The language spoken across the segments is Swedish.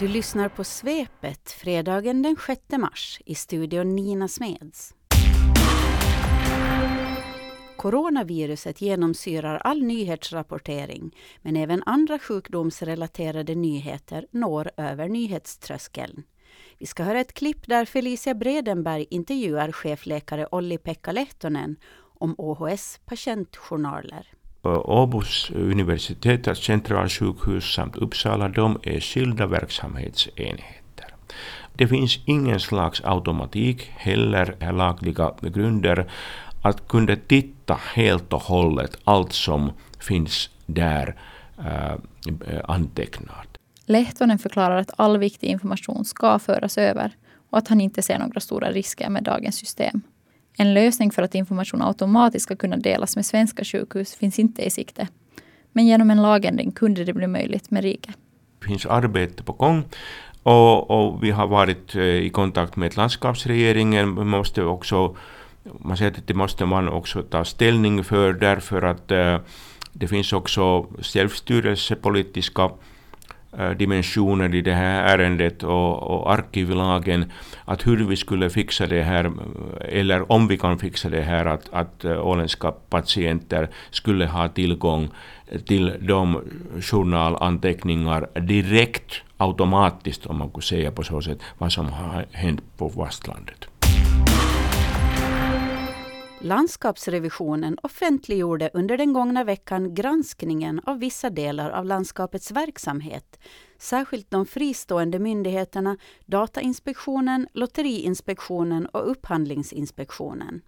Du lyssnar på Svepet fredagen den 6 mars i studion Nina Smeds. Coronaviruset genomsyrar all nyhetsrapportering men även andra sjukdomsrelaterade nyheter når över nyhetströskeln. Vi ska höra ett klipp där Felicia Bredenberg intervjuar chefläkare Olli-Pekka Lehtonen om OHS patientjournaler. Åbos universitet, centralsjukhus samt Uppsala, de är skilda verksamhetsenheter. Det finns ingen slags automatik heller lagliga grunder att kunna titta helt och hållet allt som finns där äh, antecknat. Lehtonen förklarar att all viktig information ska föras över och att han inte ser några stora risker med dagens system. En lösning för att information automatiskt ska kunna delas med svenska sjukhus finns inte i sikte. Men genom en lagändring kunde det bli möjligt med Rike. Det finns arbete på gång och, och vi har varit eh, i kontakt med landskapsregeringen. Man måste också man säger att det måste man också ta ställning för därför att eh, det finns också självstyrelsepolitiska Eh, dimensioner i det här ärendet och, och arkivlagen, att hur vi skulle fixa det här, eller om vi kan fixa det här, att, att eh, åländska patienter skulle ha tillgång till de journalanteckningar direkt automatiskt, om man kan säga på så sätt, vad som har hänt på fastlandet. Landskapsrevisionen offentliggjorde under den gångna veckan granskningen av vissa delar av landskapets verksamhet, särskilt de fristående myndigheterna Datainspektionen, Lotteriinspektionen och Upphandlingsinspektionen.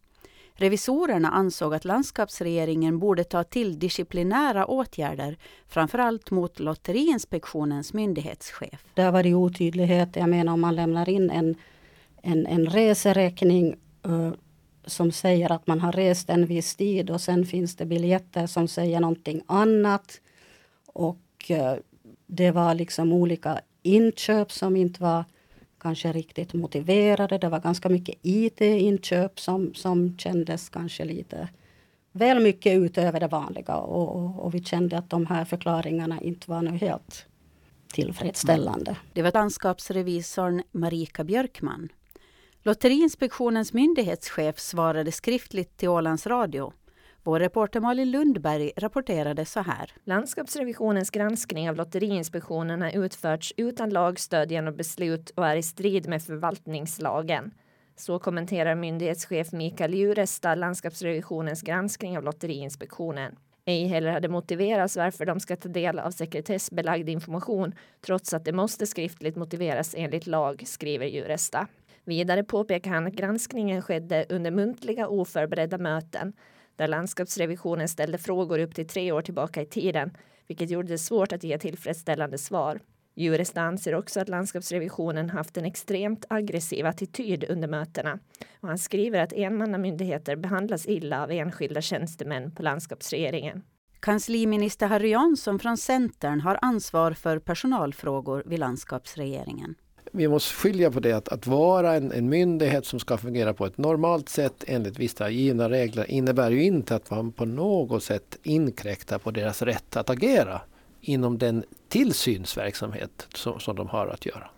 Revisorerna ansåg att landskapsregeringen borde ta till disciplinära åtgärder, framförallt mot Lotteriinspektionens myndighetschef. Det har varit otydlighet. Jag menar om man lämnar in en, en, en reseräkning uh, som säger att man har rest en viss tid och sen finns det biljetter som säger någonting annat. Och eh, det var liksom olika inköp som inte var kanske riktigt motiverade. Det var ganska mycket IT-inköp som, som kändes kanske lite väl mycket utöver det vanliga. Och, och, och vi kände att de här förklaringarna inte var nu helt tillfredsställande. Det var landskapsrevisorn Marika Björkman. Lotteriinspektionens myndighetschef svarade skriftligt till Ålands Radio. Vår reporter Malin Lundberg rapporterade så här. Landskapsrevisionens granskning av Lotteriinspektionen har utförts utan lagstöd genom beslut och är i strid med förvaltningslagen. Så kommenterar myndighetschef Mikael Juresta landskapsrevisionens granskning av Lotteriinspektionen. Ej heller hade motiverats varför de ska ta del av sekretessbelagd information trots att det måste skriftligt motiveras enligt lag, skriver Juresta. Vidare påpekar han att granskningen skedde under muntliga oförberedda möten där landskapsrevisionen ställde frågor upp till tre år tillbaka i tiden, vilket gjorde det svårt att ge tillfredsställande svar. Jurist anser också att landskapsrevisionen haft en extremt aggressiv attityd under mötena och han skriver att enmannamyndigheter behandlas illa av enskilda tjänstemän på landskapsregeringen. Kansliminister Harry Jansson från Centern har ansvar för personalfrågor vid landskapsregeringen vi måste skilja på det att, att vara en, en, myndighet som ska fungera på ett normalt sätt enligt vissa givna regler innebär ju inte att man på något sätt inkräktar på deras rätt att agera inom den tillsynsverksamhet som, som de har att göra.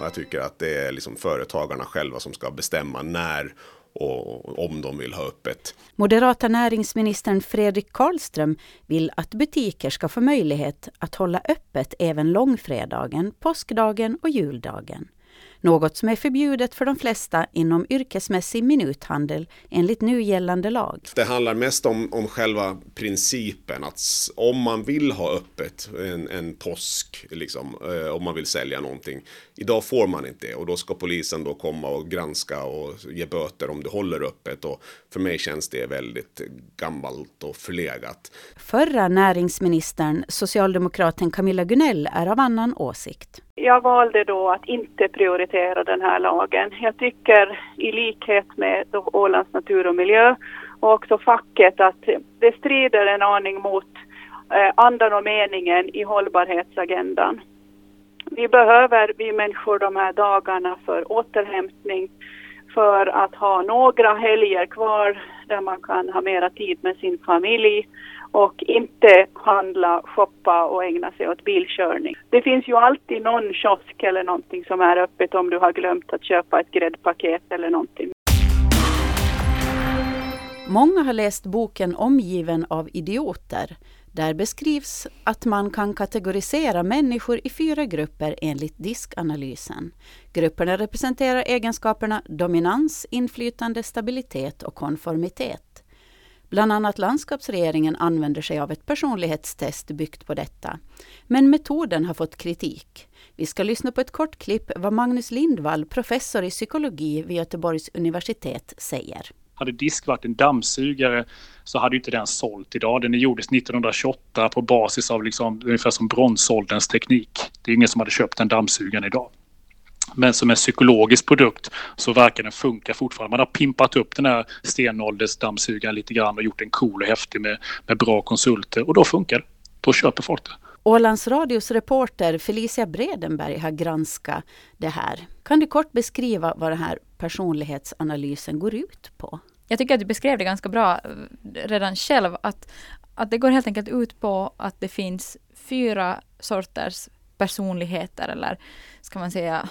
Jag tycker att det är liksom företagarna själva som ska bestämma när och om de vill ha öppet. Moderata näringsministern Fredrik Karlström vill att butiker ska få möjlighet att hålla öppet även långfredagen, påskdagen och juldagen. Något som är förbjudet för de flesta inom yrkesmässig minuthandel enligt nu gällande lag. Det handlar mest om, om själva principen att om man vill ha öppet en, en påsk, liksom, eh, om man vill sälja någonting. Idag får man inte det och då ska polisen då komma och granska och ge böter om du håller öppet. Och för mig känns det väldigt gammalt och förlegat. Förra näringsministern, socialdemokraten Camilla Gunell, är av annan åsikt. Jag valde då att inte prioritera den här lagen. Jag tycker i likhet med Ålands natur och miljö och också facket att det strider en aning mot eh, andan och meningen i hållbarhetsagendan. Vi behöver, vi människor, de här dagarna för återhämtning, för att ha några helger kvar där man kan ha mera tid med sin familj och inte handla, shoppa och ägna sig åt bilkörning. Det finns ju alltid någon kiosk eller någonting som är öppet om du har glömt att köpa ett gräddpaket eller någonting. Många har läst boken Omgiven av idioter. Där beskrivs att man kan kategorisera människor i fyra grupper enligt diskanalysen. Grupperna representerar egenskaperna dominans, inflytande, stabilitet och konformitet. Bland annat landskapsregeringen använder sig av ett personlighetstest byggt på detta. Men metoden har fått kritik. Vi ska lyssna på ett kort klipp vad Magnus Lindvall, professor i psykologi vid Göteborgs universitet, säger. Hade disk varit en dammsugare så hade inte den sålt idag. Den gjordes 1928 på basis av liksom, ungefär som bronsålderns teknik. Det är ingen som hade köpt den dammsugaren idag. Men som en psykologisk produkt så verkar den funka fortfarande. Man har pimpat upp den här stenåldersdammsugaren lite grann och gjort den cool och häftig med, med bra konsulter och då funkar det. Då köper folk det. Ålands Radios reporter Felicia Bredenberg har granskat det här. Kan du kort beskriva vad den här personlighetsanalysen går ut på? Jag tycker att du beskrev det ganska bra eh, redan själv. Att, att det går helt enkelt ut på att det finns fyra sorters personligheter eller ska man säga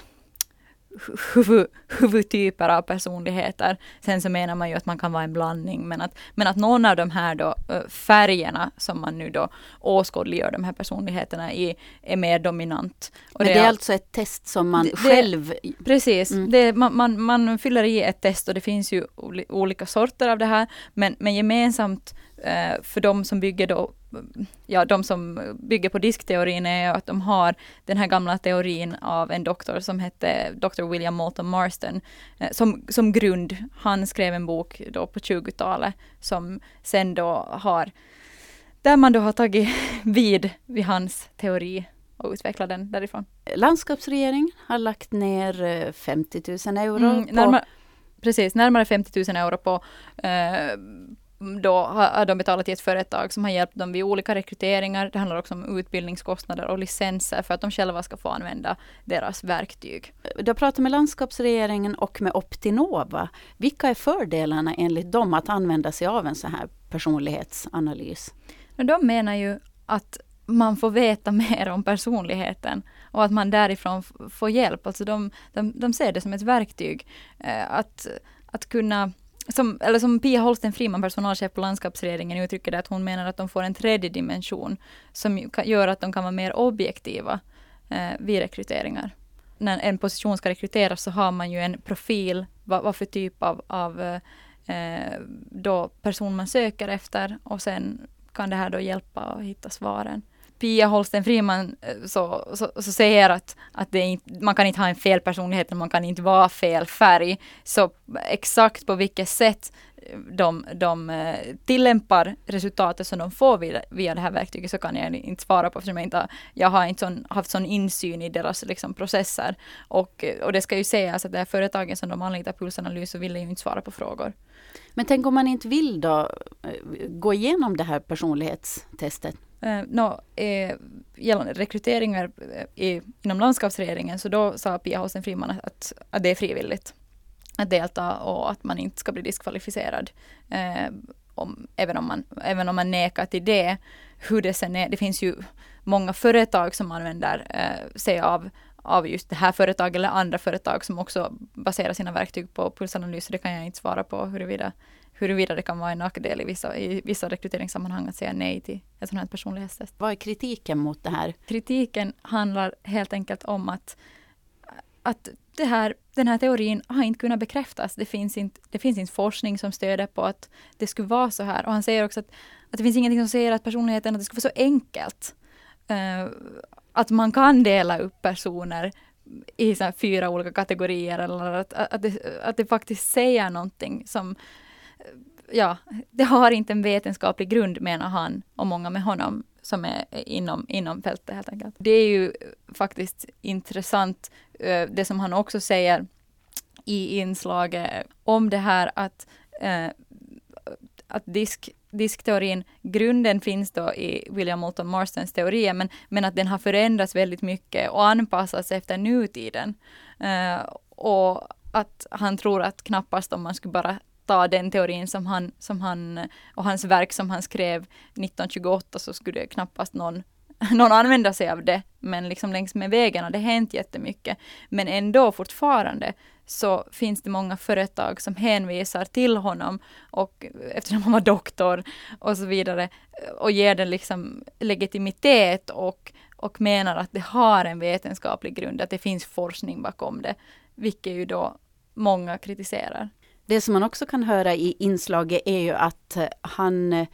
huvud, huvudtyper av personligheter. Sen så menar man ju att man kan vara en blandning, men att, men att någon av de här då färgerna som man nu då åskådliggör de här personligheterna i är mer dominant. Och men det, är alltså ett test som man det, själv... Precis, mm. det, man, man, man fyller i ett test och det finns ju olika sorter av det här, men, men gemensamt för de som bygger då, ja de som bygger på diskteorin är att de har den här gamla teorin av en doktor som hette Dr. William Moulton Marston eh, som, som grund. Han skrev en bok då på 20-talet som sen då har, där man då har tagit vid vid hans teori och utvecklat den därifrån. Landskapsregering har lagt ner 50 eh, 000 euro mm, på närmare, Precis, närmare 50 000 euro på, eh, då har de betalat till ett företag som har hjälpt dem vid olika rekryteringar. Det handlar också om utbildningskostnader och licenser för att de själva ska få använda deras verktyg. Du har pratat med landskapsregeringen och med Optinova. Vilka är fördelarna enligt dem att använda sig av en sån här personlighetsanalys? De menar ju att man får veta mer om personligheten och att man därifrån får hjälp. Alltså de, de, de ser det som ett verktyg. Eh, att, att kunna som, eller som Pia Holsten Friman, personalchef på landskapsregeringen, uttrycker det att hon menar att de får en tredje dimension som gör att de kan vara mer objektiva eh, vid rekryteringar. När en position ska rekryteras så har man ju en profil, vad, vad för typ av, av eh, då person man söker efter och sen kan det här då hjälpa att hitta svaren. Pia Holsten Friman eh, så, så, så, säger att, att det inte, man kan inte ha en fel personlighet, man kan inte vara fel färg. Så exakt på vilket sätt eh, de, de eh, tillämpar resultatet som de får via, via det här verktyget så kan jag inte svara på eftersom jag inte har, jag har inte sån, haft sån insyn i deras liksom, processer. Och, och det ska ju sägas att det här företagen som de anlitar Pulsanalys så vill ju inte svara på frågor. Men tänk om man inte vill då gå igenom det här personlighetstestet? Eh, no, eh, gällande rekryteringar eh, i, inom landskapsregeringen så då sa Pia Hausen-Friman att, att det är frivilligt att delta och att man inte ska bli diskvalificerad. Eh, om, även, om man, även om man nekar till det. Hur det sen är, det finns ju många företag som använder eh, sig av av just det här företaget eller andra företag som också baserar sina verktyg på pulsanalyser. Det kan jag inte svara på huruvida huruvida det kan vara en nackdel i vissa, i vissa rekryteringssammanhang att säga nej till ett sådant här personlighetstest. Vad är kritiken mot det här? Kritiken handlar helt enkelt om att, att det här, den här teorin har inte kunnat bekräftas. Det finns inte, det finns inte forskning som stöder på att det skulle vara så här. Och han säger också att, att det finns ingenting som säger att personligheten, att det skulle vara så enkelt. Uh, att man kan dela upp personer i så fyra olika kategorier eller att, att, det, att det faktiskt säger någonting som ja, det har inte en vetenskaplig grund menar han och många med honom som är inom, inom fältet helt enkelt. Det är ju faktiskt intressant eh, det som han också säger i inslaget om det här att, eh, att disk, diskteorin, grunden finns då i William Moulton Marstons teorier, men, men att den har förändrats väldigt mycket och anpassats efter nutiden. Uh, och att han tror att knappast om man skulle bara ta den teorin som han, som han och hans verk som han skrev 1928 så skulle knappast någon någon använda sig av det, men liksom längs med vägen har det hänt jättemycket. Men ändå fortfarande så finns det många företag som hänvisar till honom och eftersom han var doktor och så vidare och ger den liksom legitimitet och, och menar att det har en vetenskaplig grund, att det finns forskning bakom det, vilket ju då många kritiserar. Det som man också kan höra i inslaget är ju att han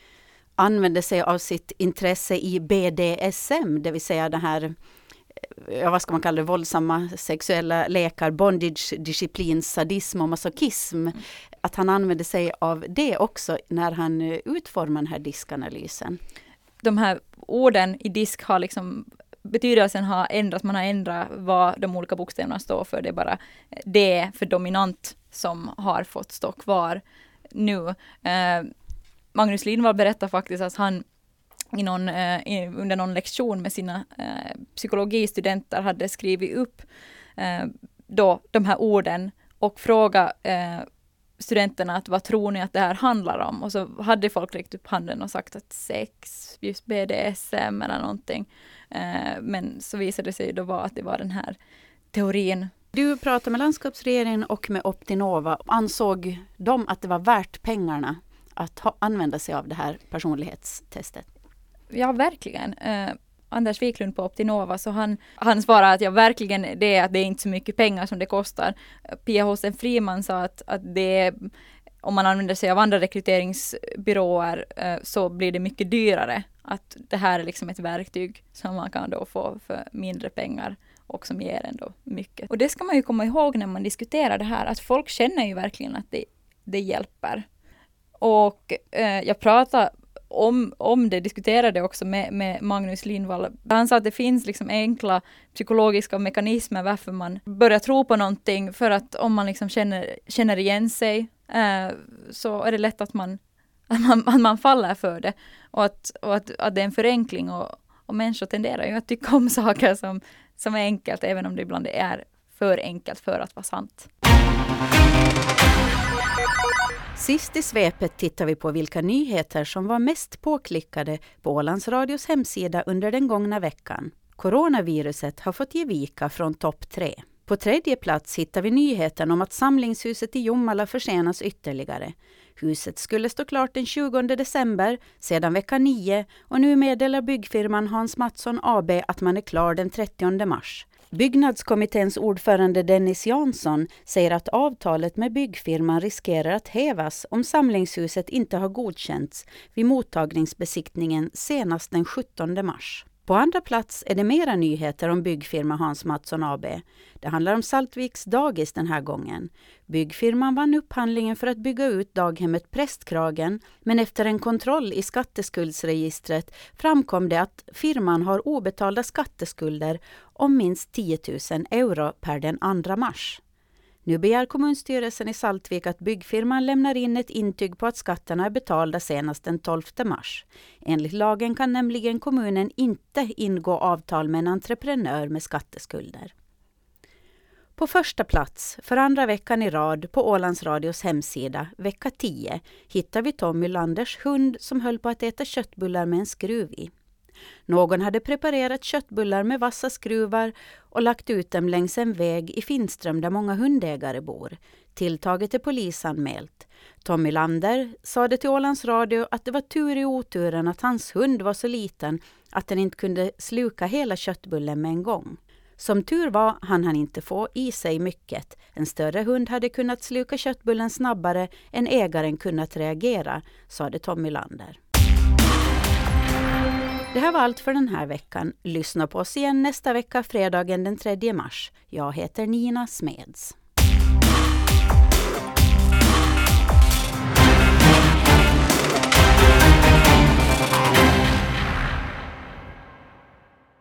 använder sig av sitt intresse i BDSM, det vill säga det här ja, vad ska man kalla det, våldsamma sexuella lekar, bondage, disciplin, sadism och masochism. Mm. Att han använder sig av det också när han utformar den här diskanalysen. De här orden i disk har liksom betydelsen har ändrats, man har ändrat vad de olika bokstäverna står för. Det är bara det för dominant som har fått stå kvar nu. Eh, Magnus Lindvall berättar faktiskt att han i någon, eh, under någon lektion med sina eh, psykologistudenter hade skrivit upp eh, då de här orden och fråga eh, studenterna att vad tror ni att det här handlar om? Och så hade folk räckt upp handen och sagt att sex, just BDSM eller någonting. Eh, men så visade det sig då vara att det var den här teorin du pratade med landskapsregeringen och med Optinova. Ansåg de att det var värt pengarna att ha, använda sig av det här personlighetstestet? Ja, verkligen. Eh, Anders Wiklund på Optinova, så han, han svarade att ja, verkligen det är att det är inte så mycket pengar som det kostar. Pia Hosen Friman sa att, att det är, om man använder sig av andra rekryteringsbyråer eh, så blir det mycket dyrare. Att det här är liksom ett verktyg som man kan då få för mindre pengar och som ger ändå mycket. Och det ska man ju komma ihåg när man diskuterar det här, att folk känner ju verkligen att det, det hjälper. Och eh, jag pratade om, om det, diskuterade också med, med Magnus Lindvall. Han sa att det finns liksom enkla psykologiska mekanismer varför man börjar tro på någonting. För att om man liksom känner, känner igen sig eh, så är det lätt att man, att man, att man faller för det. Och, att, och att, att det är en förenkling. Och, och människor tenderar ju att tycka om saker som, som är enkelt, även om det ibland är för enkelt för att vara sant. Sist i svepet tittar vi på vilka nyheter som var mest påklickade på Ålands Radios hemsida under den gångna veckan. Coronaviruset har fått ge vika från topp tre. På tredje plats hittar vi nyheten om att samlingshuset i Jomala försenas ytterligare. Huset skulle stå klart den 20 december, sedan vecka 9 och nu meddelar byggfirman Hans Mattsson AB att man är klar den 30 mars. Byggnadskommitténs ordförande Dennis Jansson säger att avtalet med byggfirman riskerar att hävas om samlingshuset inte har godkänts vid mottagningsbesiktningen senast den 17 mars. På andra plats är det mera nyheter om byggfirma Hans Mattsson AB. Det handlar om Saltviks dagis den här gången. Byggfirman vann upphandlingen för att bygga ut daghemmet Prästkragen, men efter en kontroll i skatteskuldsregistret framkom det att firman har obetalda skatteskulder om minst 10 000 euro per den 2 mars. Nu begär kommunstyrelsen i Saltvik att byggfirman lämnar in ett intyg på att skatterna är betalda senast den 12 mars. Enligt lagen kan nämligen kommunen inte ingå avtal med en entreprenör med skatteskulder. På första plats, för andra veckan i rad, på Ålands Radios hemsida, vecka 10, hittar vi Tommy Landers hund som höll på att äta köttbullar med en skruv i. Någon hade preparerat köttbullar med vassa skruvar och lagt ut dem längs en väg i Finström där många hundägare bor. Tilltaget är polisanmält. Tommy Lander sade till Ålands Radio att det var tur i oturen att hans hund var så liten att den inte kunde sluka hela köttbullen med en gång. Som tur var hann han inte få i sig mycket. En större hund hade kunnat sluka köttbullen snabbare än ägaren kunnat reagera, sade Tommy Lander. Det här var allt för den här veckan. Lyssna på oss igen nästa vecka, fredagen den 3 mars. Jag heter Nina Smeds.